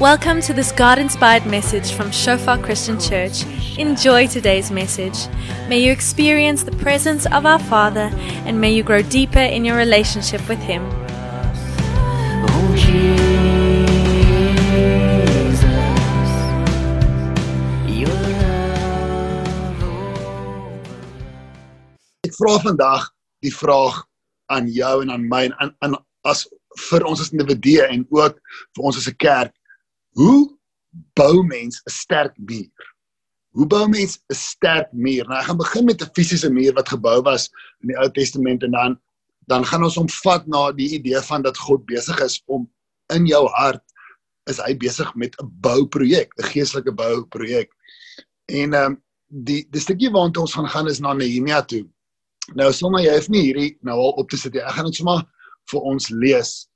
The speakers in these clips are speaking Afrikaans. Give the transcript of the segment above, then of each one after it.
Welcome to this God inspired message from Shofar Christian Church. Enjoy today's message. May you experience the presence of our Father and may you grow deeper in your relationship with Him. Ek vra vandag die vraag aan jou en aan my en aan as vir ons as individue en ook vir ons as 'n kerk. Hoe bou mens 'n sterk muur? Hoe bou mens 'n sterk muur? Nou ek gaan begin met 'n fisiese muur wat gebou was in die Ou Testament en dan dan gaan ons omvat na die idee van dat God besig is om in jou hart is hy besig met 'n bouprojek, 'n geestelike bouprojek. En ehm um, die die stukkie waartoe ons gaan gaan is na Nehemia toe. Nou sommer jy hoef nie hierdie nou al op te sit nie. Ek gaan dit sommer vir ons lees.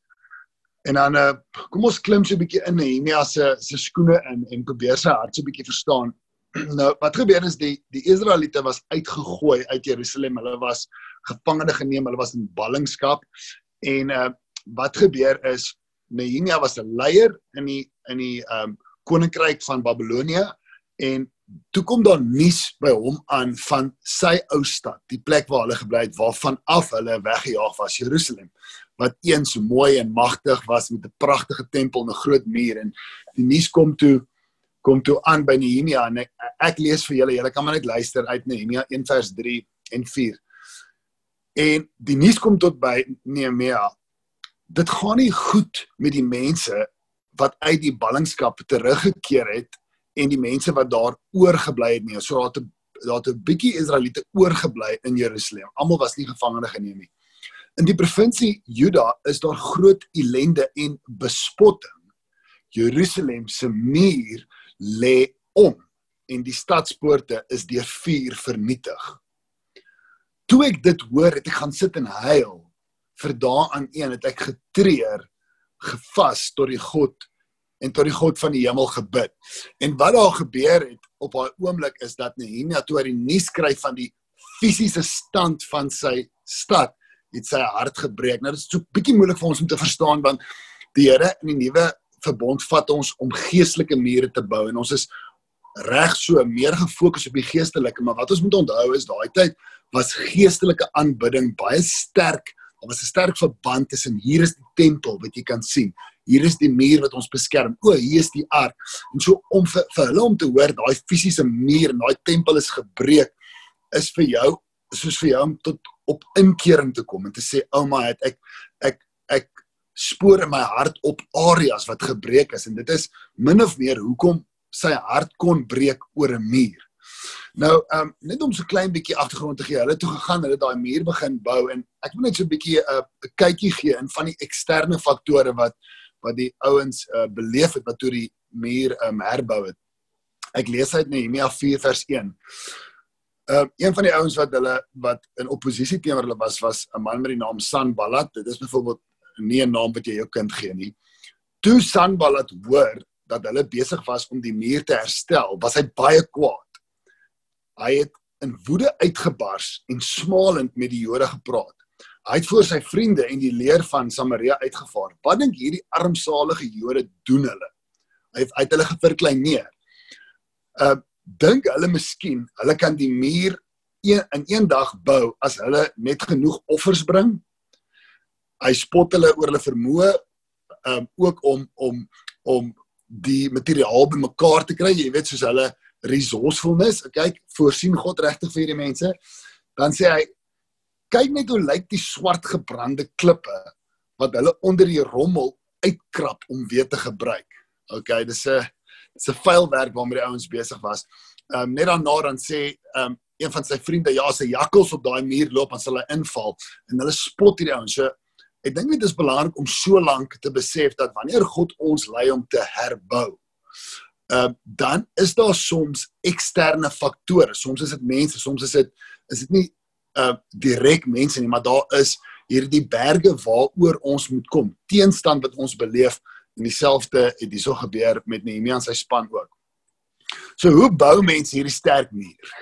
En dan uh, kom ons klim so 'n bietjie in Nehemia se se skoene in en probeer sy hart so 'n bietjie verstaan. nou wat gebeur is die die Israeliete was uitgegooi uit Jerusalem. Hulle was gevangene geneem. Hulle was in ballingskap. En uh wat gebeur is Nehemia was 'n leier in die in die um koninkryk van Babelonia en toe kom daar nuus by hom aan van sy ou stad, die plek waar hulle gebly het waarvan af hulle weggejaag was, Jerusalem, wat eens mooi en magtig was met 'n pragtige tempel en 'n groot muur en die nuus kom toe kom toe aan by Nehemia en ek, ek lees vir julle, julle kan maar net luister uit Nehemia 1 vers 3 en 4. En die nuus kom tot by Nehemia. Dit gaan nie goed met die mense wat uit die ballingskap teruggekeer het en die mense wat daar oorgebly het nie. So daar het daar het 'n bietjie Israeliete oorgebly in Jerusalem. Almal was nie gevangene geneem nie. In die provinsie Juda is daar groot ellende en bespotting. Jerusalem se muur lê om en die stadspoorte is deur vuur vernietig. Toe ek dit hoor, het ek gaan sit en huil. Vir daaraan een het ek getreur, gevas tot die God en tot die God van die hemel gebid. En wat daar gebeur het op daai oomblik is dat Nehemia toe hy die nuus kry van die fisiese stand van sy stad, het sy hart gebreek. Nou dit is so bietjie moeilik vir ons om te verstaan want die Here in die nuwe verbond vat ons om geestelike mure te bou en ons is reg so meer gefokus op die geestelike, maar wat ons moet onthou is daai tyd was geestelike aanbidding baie sterk. Daar was 'n sterk verband tussen hier is die tempel wat jy kan sien hier is die muur wat ons beskerm. O, hier is die ark. En so om vir, vir hulle om te hoor daai fisiese muur en daai tempel is gebreek is vir jou soos vir jou om tot op inkering te kom en te sê ouma het ek ek ek spoor in my hart op areas wat gebreek is en dit is min of meer hoekom sy hart kon breek oor 'n muur. Nou, ehm um, net om so klein bietjie agtergrond te gee. Hulle toe gegaan, hulle daai muur begin bou en ek wil net so 'n bietjie 'n uh, kykie gee in van die eksterne faktore wat wat die ouens uh, beleef het wat toe die muur um, herbou het. Ek lees uit Nehemia 4 vers 1. Uh een van die ouens wat hulle wat in oppositie teenoor hulle was was 'n man met die naam Sanballat. Dit is byvoorbeeld nie 'n naam wat jy jou kind gee nie. Toe Sanballat hoor dat hulle besig was om die muur te herstel, was hy baie kwaad. Hy het in woede uitgebars en smalend met die Jode gepraat. Hy het voor sy vriende en die leer van Samaria uitgevaar. Wat dink hierdie armsalige Jode doen hulle? Hy het uit hulle geverklein neer. Uh dink hulle miskien hulle kan die muur een, in een dag bou as hulle net genoeg offers bring? Hy spot hulle oor hulle vermoë um ook om om om die materiaal bymekaar te kry, jy weet soos hulle resourcefulness. Kyk, voorsien God regtig vir hierdie mense. Dan sê hy kyk net hoe lyk die swart gebrande klippe wat hulle onder die rommel uitkrap om weer te gebruik. Okay, dis 'n dis 'n vuil werk waarmee die ouens besig was. Ehm um, net daarna dan sê ehm um, een van sy vriende ja, sy jakkals op daai muur loop en hy inval en hulle spot hierdie ouens. So ek dink dit is belangrik om so lank te besef dat wanneer God ons lei om te herbou, ehm uh, dan is daar soms eksterne faktore. Soms is dit mense, soms is dit is dit nie uh direk mense nie, maar daar is hierdie berge waaroor ons moet kom. Teenstand wat ons beleef en dieselfde het hierso gebeur met Nehemia en sy span ook. So hoe bou mense hierdie sterk muur?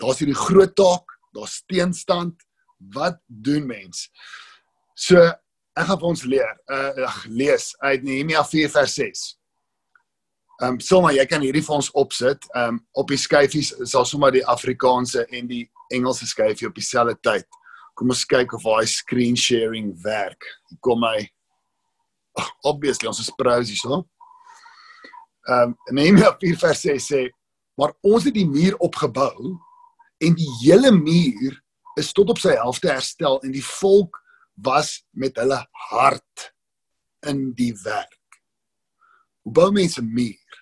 Daar's hierdie groot taak, daar's teenstand. Wat doen mens? So ek gaan vir ons leer, uh ag, lees uit Nehemia 4 vers 6. Ehm um, sommer jy kan hierdie vir ons opsit. Ehm um, op die skyfies sal sommer die Afrikaanse en die Engelse skyfie op dieselfde tyd. Kom ons kyk of daai screen sharing werk. Kom hy. Obviously ons is pros hier, so. Ehm um, Nehemia 4 vers 6 sê, maar ons het die muur opgebou en die hele muur is tot op sy helfte herstel en die volk was met hulle hart in die werk. Hoe bou mense 'n muur?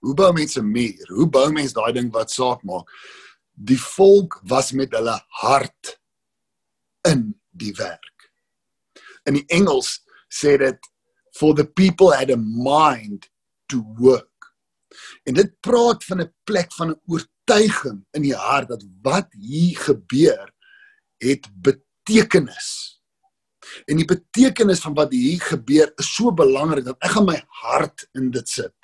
Hoe bou mense 'n muur? Hoe bou mense daai ding wat saak maak? Die volk was met hulle hart in die werk. In die Engels sê dit for the people had a mind to work. En dit praat van 'n plek van 'n oortuiging in die hart dat wat hier gebeur het betekenis. En die betekenis van wat hier gebeur is so belangrik dat ek gaan my hart in dit sit.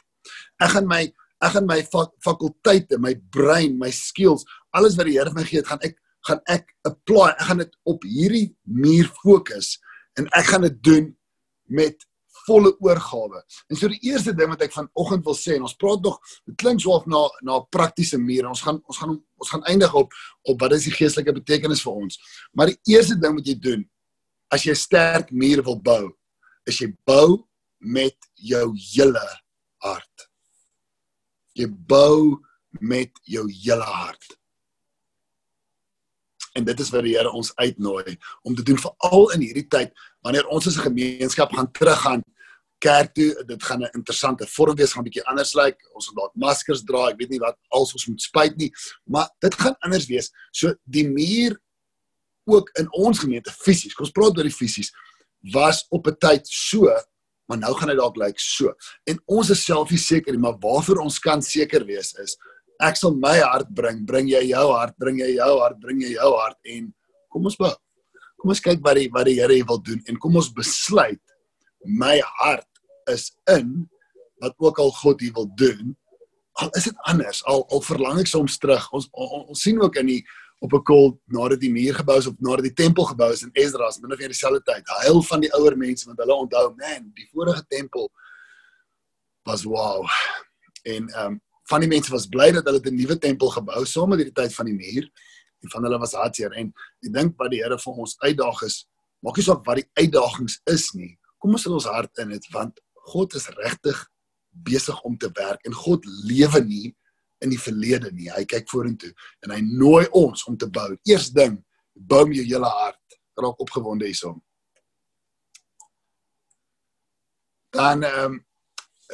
Ek gaan my ek gaan my fakulteite, my brein, my skills, alles wat die Here my gee, gaan ek gaan ek apply. Ek gaan dit op hierdie muur fokus en ek gaan dit doen met volle oorgawe. En so die eerste ding wat ek vanoggend wil sê en ons praat nog dit klink of na na 'n praktiese muur. Ons gaan ons gaan ons gaan eindig op op wat is die geestelike betekenis vir ons. Maar die eerste ding wat jy doen as jy 'n sterk muur wil bou, is jy bou met jou hele hart. Jy bou met jou hele hart. En dit is wat die Here ons uitnooi om te doen veral in hierdie tyd wanneer ons as 'n gemeenskap gaan teruggaan kerk toe. Dit gaan 'n interessante vorm wees, gaan 'n bietjie anders lyk. Like. Ons gaan dalk maskers dra. Ek weet nie wat als ons moet spuit nie, maar dit gaan anders wees. So die muur ook in ons gemeente fisies. Ons praat oor die fisies was op 'n tyd so maar nou gaan dit dalk lyk like so. En ons is self nie seker nie, maar waarvoor ons kan seker wees is ek sal my hart bring, bring jy jou hart, bring jy jou hart, bring jy jou hart en kom ons bou. Kom ons kyk wat die wat die Here wil doen en kom ons besluit my hart is in wat ook al God hier wil doen. Al is dit anders, al al verlang ek soms terug. Ons ons, ons sien ook in die op 'n kol nadat die muur gebou is of nadat die tempel gebou is in Esdras binne vir dieselfde tyd. Huil van die ouer mense want hulle onthou, man, die vorige tempel was wow. En ehm um, van die mense was bly dat hulle 'n nuwe tempel gebou saam met die tyd van die muur en van hulle was hartseer en ek dink wat die Here vir ons uitdaag is, maak nie saak wat die uitdagings is nie. Kom ons sit ons hart in dit want God is regtig besig om te werk en God lewe nie in die verlede nie. Hy kyk vorentoe en hy nooi ons om te bou. Eers ding, bou jou hele hart. Raak opgewonde hierson. Dan ehm um,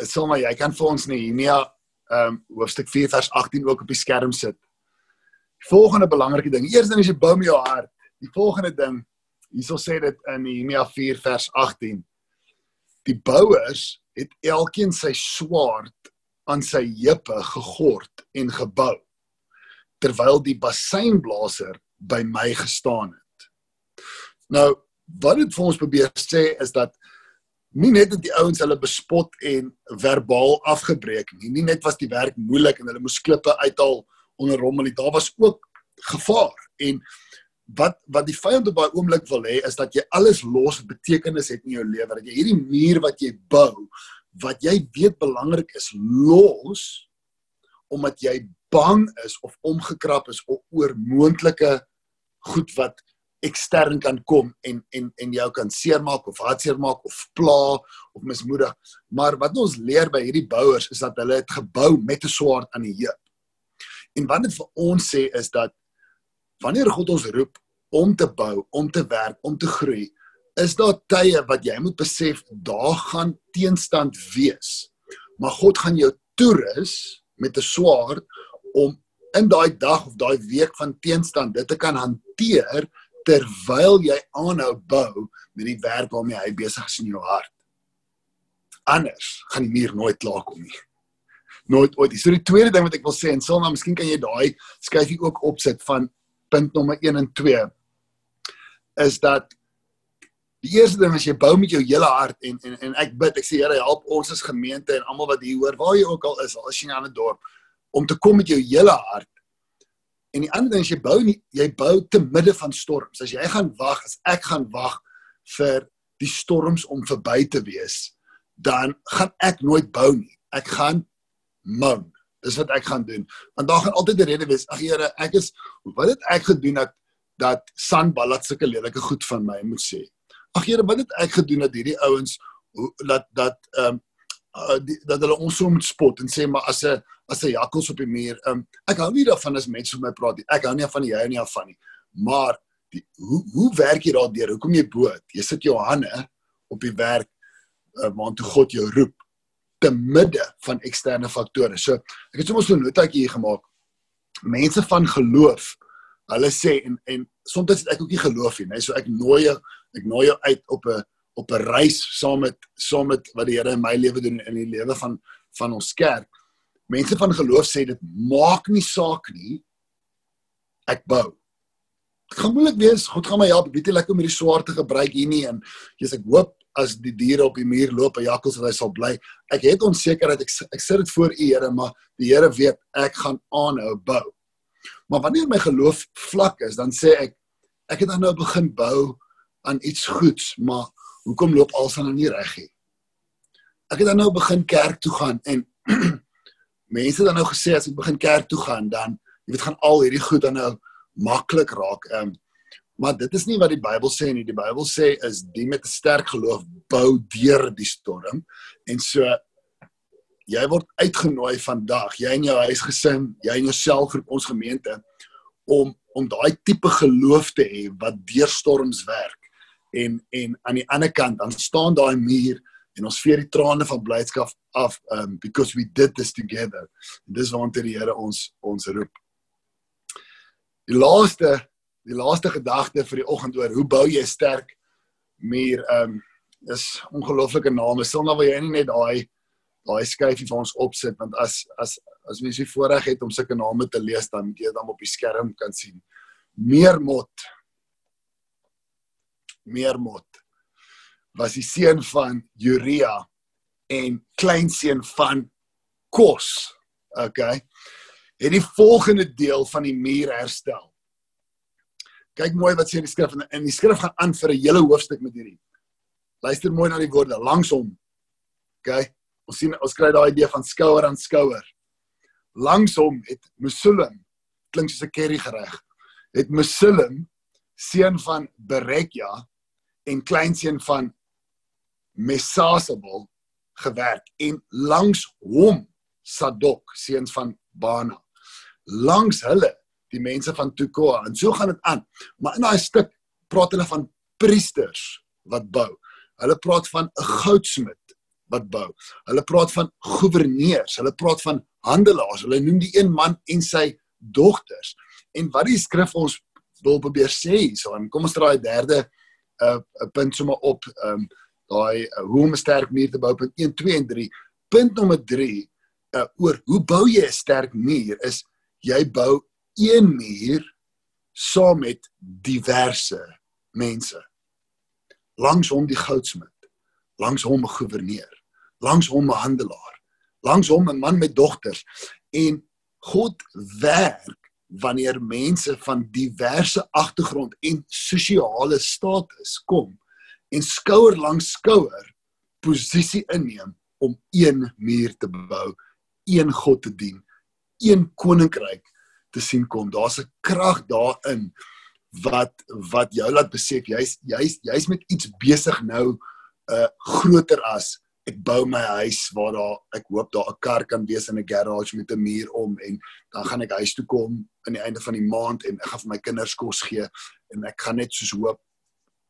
sommer jy kan vir ons Nehemia ehm um, hoofstuk 4 vers 18 ook op die skerm sit. Die volgende belangrike ding. Eers ding is jy bou met jou hart. Die volgende ding, hierso sê dit in Nehemia 4 vers 18. Die bouers het elkeen sy swaard aan sy heupe gegord en gebou terwyl die basseinblaser by my gestaan het. Nou, wat dit vir ons probeer sê is dat nie net dat die ouens hulle bespot en verbaal afgebreek nie, nie net was die werk moeilik en hulle moes klippe uithaal onder rommel daar was ook gevaar. En wat wat die vyand op daai oomblik wil hê is dat jy alles los betekenis het in jou lewe, dat jy hierdie muur wat jy bou wat jy weet belangrik is los omdat jy bang is of omgekrap is oor moontlike goed wat ekstern kan kom en en en jou kan seermaak of hartseer maak of pla of mismoedig. Maar wat ons leer by hierdie bouers is dat hulle dit gebou met 'n swaard aan die heup. En wat dit vir ons sê is dat wanneer God ons roep om te bou, om te werk, om te groei, is daar tye wat jy moet besef daar gaan teenstand wees. Maar God gaan jou toerus met 'n swaard om in daai dag of daai week van teenstand dit te kan hanteer terwyl jy aanhou bou met die werk waarmee hy besig is in jou hart. Anders gaan die muur nooit klaar kom nie. Nooit ooit. So die tweede ding wat ek wil sê en sal nou miskien kan jy daai skyfie ook opsit van punt nommer 1 en 2 is dat Die eerste ding is jy bou met jou hele hart en en en ek bid, ek sê Here help ons as gemeente en almal wat hier hoor, waar jy ook al is, al is jy in 'n ander dorp, om te kom met jou hele hart. En die ander ding is jy bou nie jy bou te midde van storms. As jy gaan wag, as ek gaan wag vir die storms om verby te wees, dan gaan ek nooit bou nie. Ek gaan moan. Dis wat ek gaan doen. Want daar gaan altyd 'n rede wees. Ag Here, ek is wat het ek gedoen dat dat Sanballat sulke lelike goed van my moet sê? Ag Here, wat het ek gedoen dat hierdie ouens dat dat ehm um, uh, die, dat hulle ons so moet spot en sê maar as 'n as 'n jakkals op die muur. Um, ek hou nie daarvan as mense met my praat nie. Ek hou nie van jy hou nie van nie. Maar die, hoe hoe werk jy daardeur? Hoekom jy boot? Jy sit jou hande op die werk uh, waartoe God jou roep te midde van eksterne faktore. So ek het sommer so 'n notaatjie hier gemaak. Mense van geloof, hulle sê en en soms het ek ook nie geloof nie, so ek nooi jou ek nooi jou uit op 'n op 'n reis saam met saam met wat die Here in my lewe doen en in die lewe van van ons kerk. Mense van geloof sê dit maak nie saak nie. Ek bou. Dit gaan moeilik wees. God gaan my help. Ek weet nie lekker om hierdie swaar te gebruik hier nie en jy's ek hoop as die diere op die muur loop en jakkals dat hy sal bly. Ek het onsekerheid. Ek ek sit dit voor U Here, maar die Here weet ek gaan aanhou bou. Maar wanneer my geloof vlak is, dan sê ek ek het dan nou begin bou aan iets goeds, maar hoekom loop alles dan nie reg nie? Ek het dan nou begin kerk toe gaan en mense het dan nou gesê as ek begin kerk toe gaan dan jy weet gaan al hierdie goed dan nou maklik raak. Ehm maar dit is nie wat die Bybel sê nie. Die Bybel sê is die met 'n sterk geloof bou deur die storm. En so jy word uitgenooi vandag, jy en jou huisgesin, jy en jou selfgroep, ons gemeente om om daai tipe geloof te hê wat deur storms werk. En en aan die ander kant dan staan daai muur en ons vee die trane van blydskap af um because we did this together. En dis waartoe die Here ons ons roep. Die laaste die laaste gedagte vir die oggend oor hoe bou jy sterk muur um is ongelooflike name. Sal nou wil jy nie net daai daai skyfie vir ons opsit want as as as mens die voorreg het om sulke name te lees dan moet jy dit dan op die skerm kan sien. Meermot. Meermot was die seun van Uria en kleinseun van Kos. Okay. Het die volgende deel van die muur herstel. Kyk mooi wat sê in die skrif en in die skrif gaan aan vir 'n hele hoofstuk met hierdie. Luister mooi na die woorde langs hom. Okay? Ons sien ons kry daai idee van skouer aan skouer. Langs hom het Mesulam klink soos 'n curry gereg. Het Mesulam seun van Berekja en kleinseun van Mesasabel gewerk en langs hom Sadok seuns van Bana. Langs hulle die mense van Tekoa en so gaan dit aan. Maar in daai stuk praat hulle van priesters wat bou. Hulle praat van 'n goudsmid wat bou. Hulle praat van goewerneurs, hulle praat van handelaars. Hulle noem die een man en sy dogters. En wat die skrif ons wil probeer sê hierso, en kom ons draai derde 'n uh, punt sommer op, ehm um, daai uh, hoe om 'n sterk muur te bou punt 1 2 en 3. Punt nommer 3 uh, oor hoe bou jy 'n sterk muur is jy bou een muur saam met diverse mense. Langs hom die goudsmid, langs hom 'n goewerneur, langs hom 'n handelaar, langs hom 'n man met dogters en God werk wanneer mense van diverse agtergrond en sosiale status kom en skouer langs skouer posisie inneem om een muur te bou, een God te dien, een koninkryk te sien kom. Daar's 'n krag daarin wat wat jou laat besef jy's jy's jy's met iets besig nou uh groter as ek bou my huis waar daar ek hoop daar 'n kar kan wees in 'n garage met 'n muur om en dan gaan ek huis toe kom aan die einde van die maand en ek gaan vir my kinders kos gee en ek gaan net soos hoop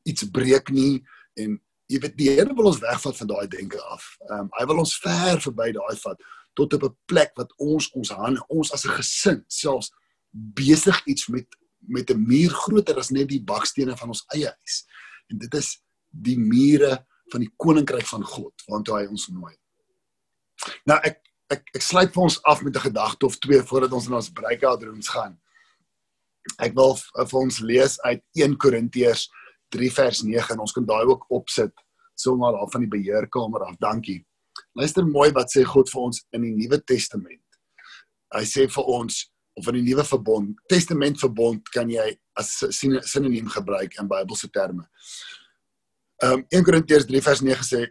iets breek nie en jy weet die Here wil ons wegvat van daai denke af. Ehm um, hy wil ons ver verby daai vat tot op 'n plek wat ons ons hande ons as 'n gesin selfs besig iets met met 'n muur groter as net die bakstene van ons eie huis. En dit is die mure van die koninkryk van God waartoe hy ons nooi. Nou ek ek ek sluit vir ons af met 'n gedagte of twee voordat ons na ons breakout rooms gaan. Ek wil vir ons lees uit 1 Korintiërs 3 vers 9 en ons kan daai ook opsit sommer daar van die beheerkamer af. Dankie. Luister mooi wat sê God vir ons in die Nuwe Testament. Hy sê vir ons of in die Nuwe Verbond, Testament verbond kan jy as sinoniem gebruik in Bybelse terme. Ehm um, 1 Korintiërs 3 vers 9 sê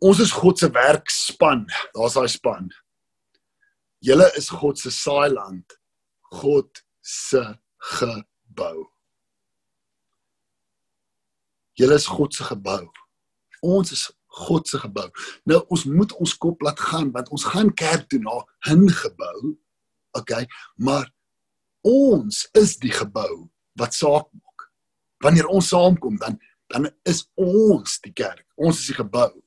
ons is God se werkspan. Daar's daai span. Julle is God se saailand. God se gebou. Julle is God se gebou. Ons is God se gebou. Nou ons moet ons kop laat gaan want ons gaan kerk toe na 'n gebou. OK, maar ons is die gebou wat saak maak. Wanneer ons saamkom dan dan is ons die kerk. Ons is die gebou.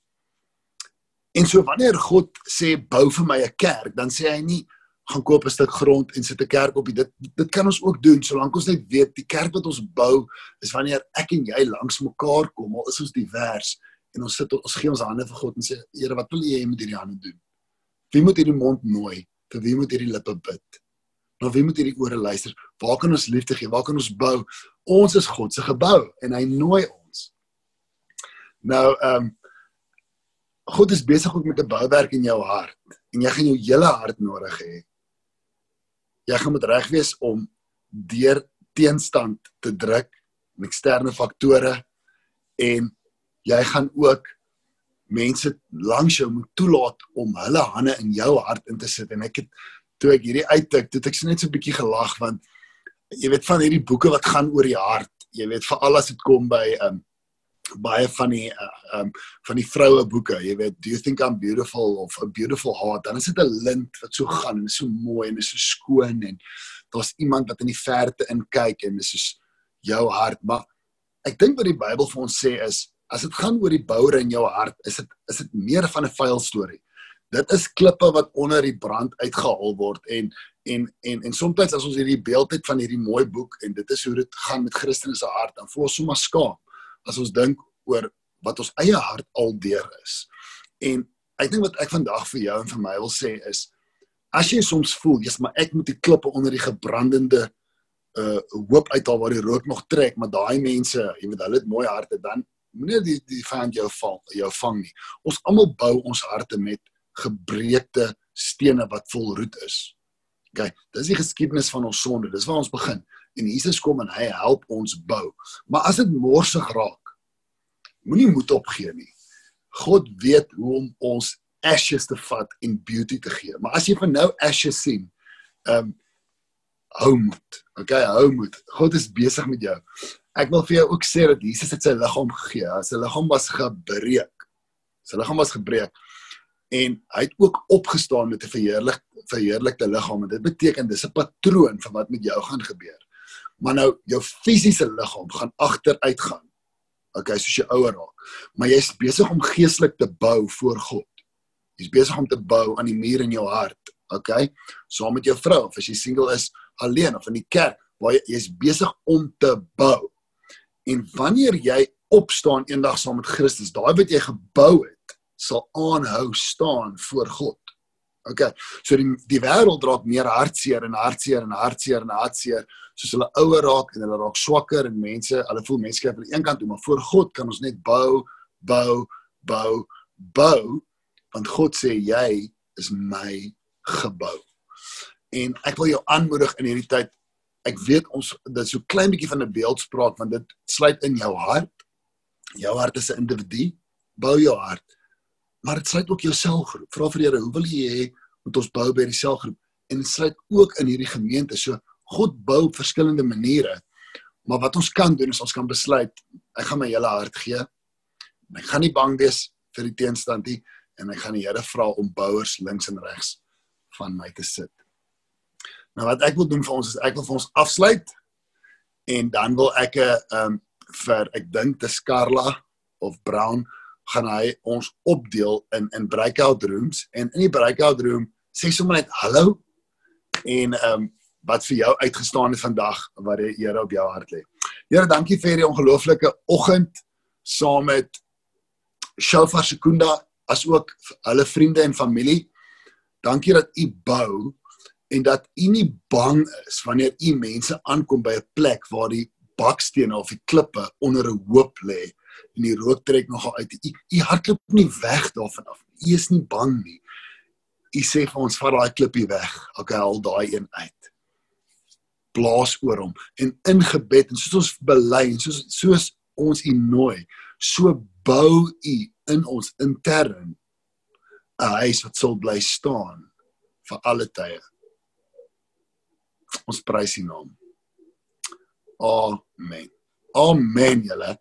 En so wanneer God sê bou vir my 'n kerk, dan sê hy nie gaan koop 'n stuk grond en sit 'n kerk op dit dit kan ons ook doen solank ons net weet die kerk wat ons bou is wanneer ek en jy langs mekaar kom al is ons divers en ons sit ons gee ons hande vir God en sê Here wat wil U hê moet hierdie hande doen? Wie moet hierdie mond nooi? Vir wie moet hierdie lippe bid? Na wie moet hierdie ore luister? Waar kan ons liefde gee? Waar kan ons bou? Ons is God se gebou en hy nooi ons. Nou ehm um, God is besig ook met 'n bouwerk in jou hart en jy gaan jou hele hart nodig hê. Jy gaan moet reg wees om deur teenstand te druk met eksterne faktore en jy gaan ook mense langs jou moet toelaat om hulle hande in jou hart in te sit. En ek het toe ek hierdie uittik toe ek net so 'n bietjie gelag want jy weet van hierdie boeke wat gaan oor die hart jy weet veral as dit kom by um baie van die uh, um van die vroue boeke, jy weet, do you think I'm beautiful of a beautiful heart? Dan is dit 'n lint wat so gaan en so mooi en is so skoon en daar's iemand wat in die verte in kyk en dis is jou hart. Maar ek dink wat die Bybel vir ons sê is as dit gaan oor die bouer in jou hart, is dit is dit meer van 'n vuil storie. Dit is klippe wat onder die brand uitgehaal word en en en en soms as ons hierdie beeld het van hierdie mooi boek en dit is hoe dit gaan met Christus se hart, dan voel ons sommer skaam as ons dink oor wat ons eie hart al deur is. En ek dink wat ek vandag vir jou en vir my wil sê is as jy soms voel, jy's maar ek moet die klippe onder die gebrandende uh hoop uithaal waar die rook nog trek, maar daai mense, jy weet hulle het mooi harte dan moenie die die vyand jou val, jou vang nie. Ons almal bou ons harte met gebreekte stene wat vol roet is. OK, dis die geskiedenis van ons sonde. Dis waar ons begin en Jesus kom en hy help ons bou. Maar as dit morsig raak, moenie moed opgee nie. God weet hoe om ons ashes te vat en beauty te gee. Maar as jy van nou ashes sien, ehm um, hou moed. Okay, hou moed. God is besig met jou. Ek wil vir jou ook sê dat Jesus het sy liggaam gegee. Sy liggaam was gebreek. Sy liggaam was gebreek en hy het ook opgestaan met 'n verheerlik verheerlikte liggaam en dit beteken dis 'n patroon van wat met jou gaan gebeur maar nou jou fisiese liggaam gaan agteruit gaan. Okay, soos jy ouer raak. Maar jy's besig om geestelik te bou voor God. Jy's besig om te bou aan die muur in jou hart. Okay? Saam met jou vrou of as jy single is, alleen of in die kerk, waar jy jy's besig om te bou. En wanneer jy opstaan eendag saam met Christus, daai wat jy gebou het, sal aanhou staan voor God. Okay. So die die wêreld raak meer hartseer en hartseer en hartseer en hartseer soos hulle ouer raak en hulle raak swakker en mense, hulle voel mense kyk aan die een kant toe, maar voor God kan ons net bou, bou, bou, bou want God sê jy is my gebou. En ek wil jou aanmoedig in hierdie tyd. Ek weet ons dit so klein bietjie van 'n beeldspraak want dit sluit in jou hart. Jou hart is 'n individu. Bou jou hart maar dit sluit ook jou selgroep. Vra vir Here, hoe wil jy hê moet ons bou by die selgroep? En dit sluit ook in hierdie gemeente. So God bou op verskillende maniere. Maar wat ons kan doen is ons kan besluit, ek gaan my hele hart gee. Ek gaan nie bang wees vir die teenstand nie en ek gaan die Here vra om bouers links en regs van my te sit. Nou wat ek wil doen vir ons is ek wil vir ons afsluit en dan wil ek 'n um, vir ek dink te Skarla of Brown gaan hy ons opdeel in in breakout rooms en in die breakout room sê sommer net hallo en ehm um, wat vir jou uitgestaan het vandag wat die Here op jou hart lê. Here, dankie vir hierdie ongelooflike oggend saam met Shofar Sekunda as ook hulle vriende en familie. Dankie dat u bou en dat u nie bang is wanneer u mense aankom by 'n plek waar die bakstene of die klippe onder 'n hoop lê en die rook trek nogal uit. U u hardloop nie weg daarvan af. U is nie bang nie. U sê vir ons vat daai klippie weg. Okay, haal daai een uit. Blaas oor hom en in gebed en soos ons bely en soos soos ons u nooi, so bou u in ons intern 'n huis wat sal bly staan vir alle tye. Ons prys U naam. Amen. Amen julle.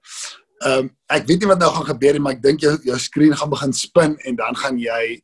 Ehm um, ek weet nie wat nou gaan gebeur nie, maar ek dink jou jou skerm gaan begin spin en dan gaan jy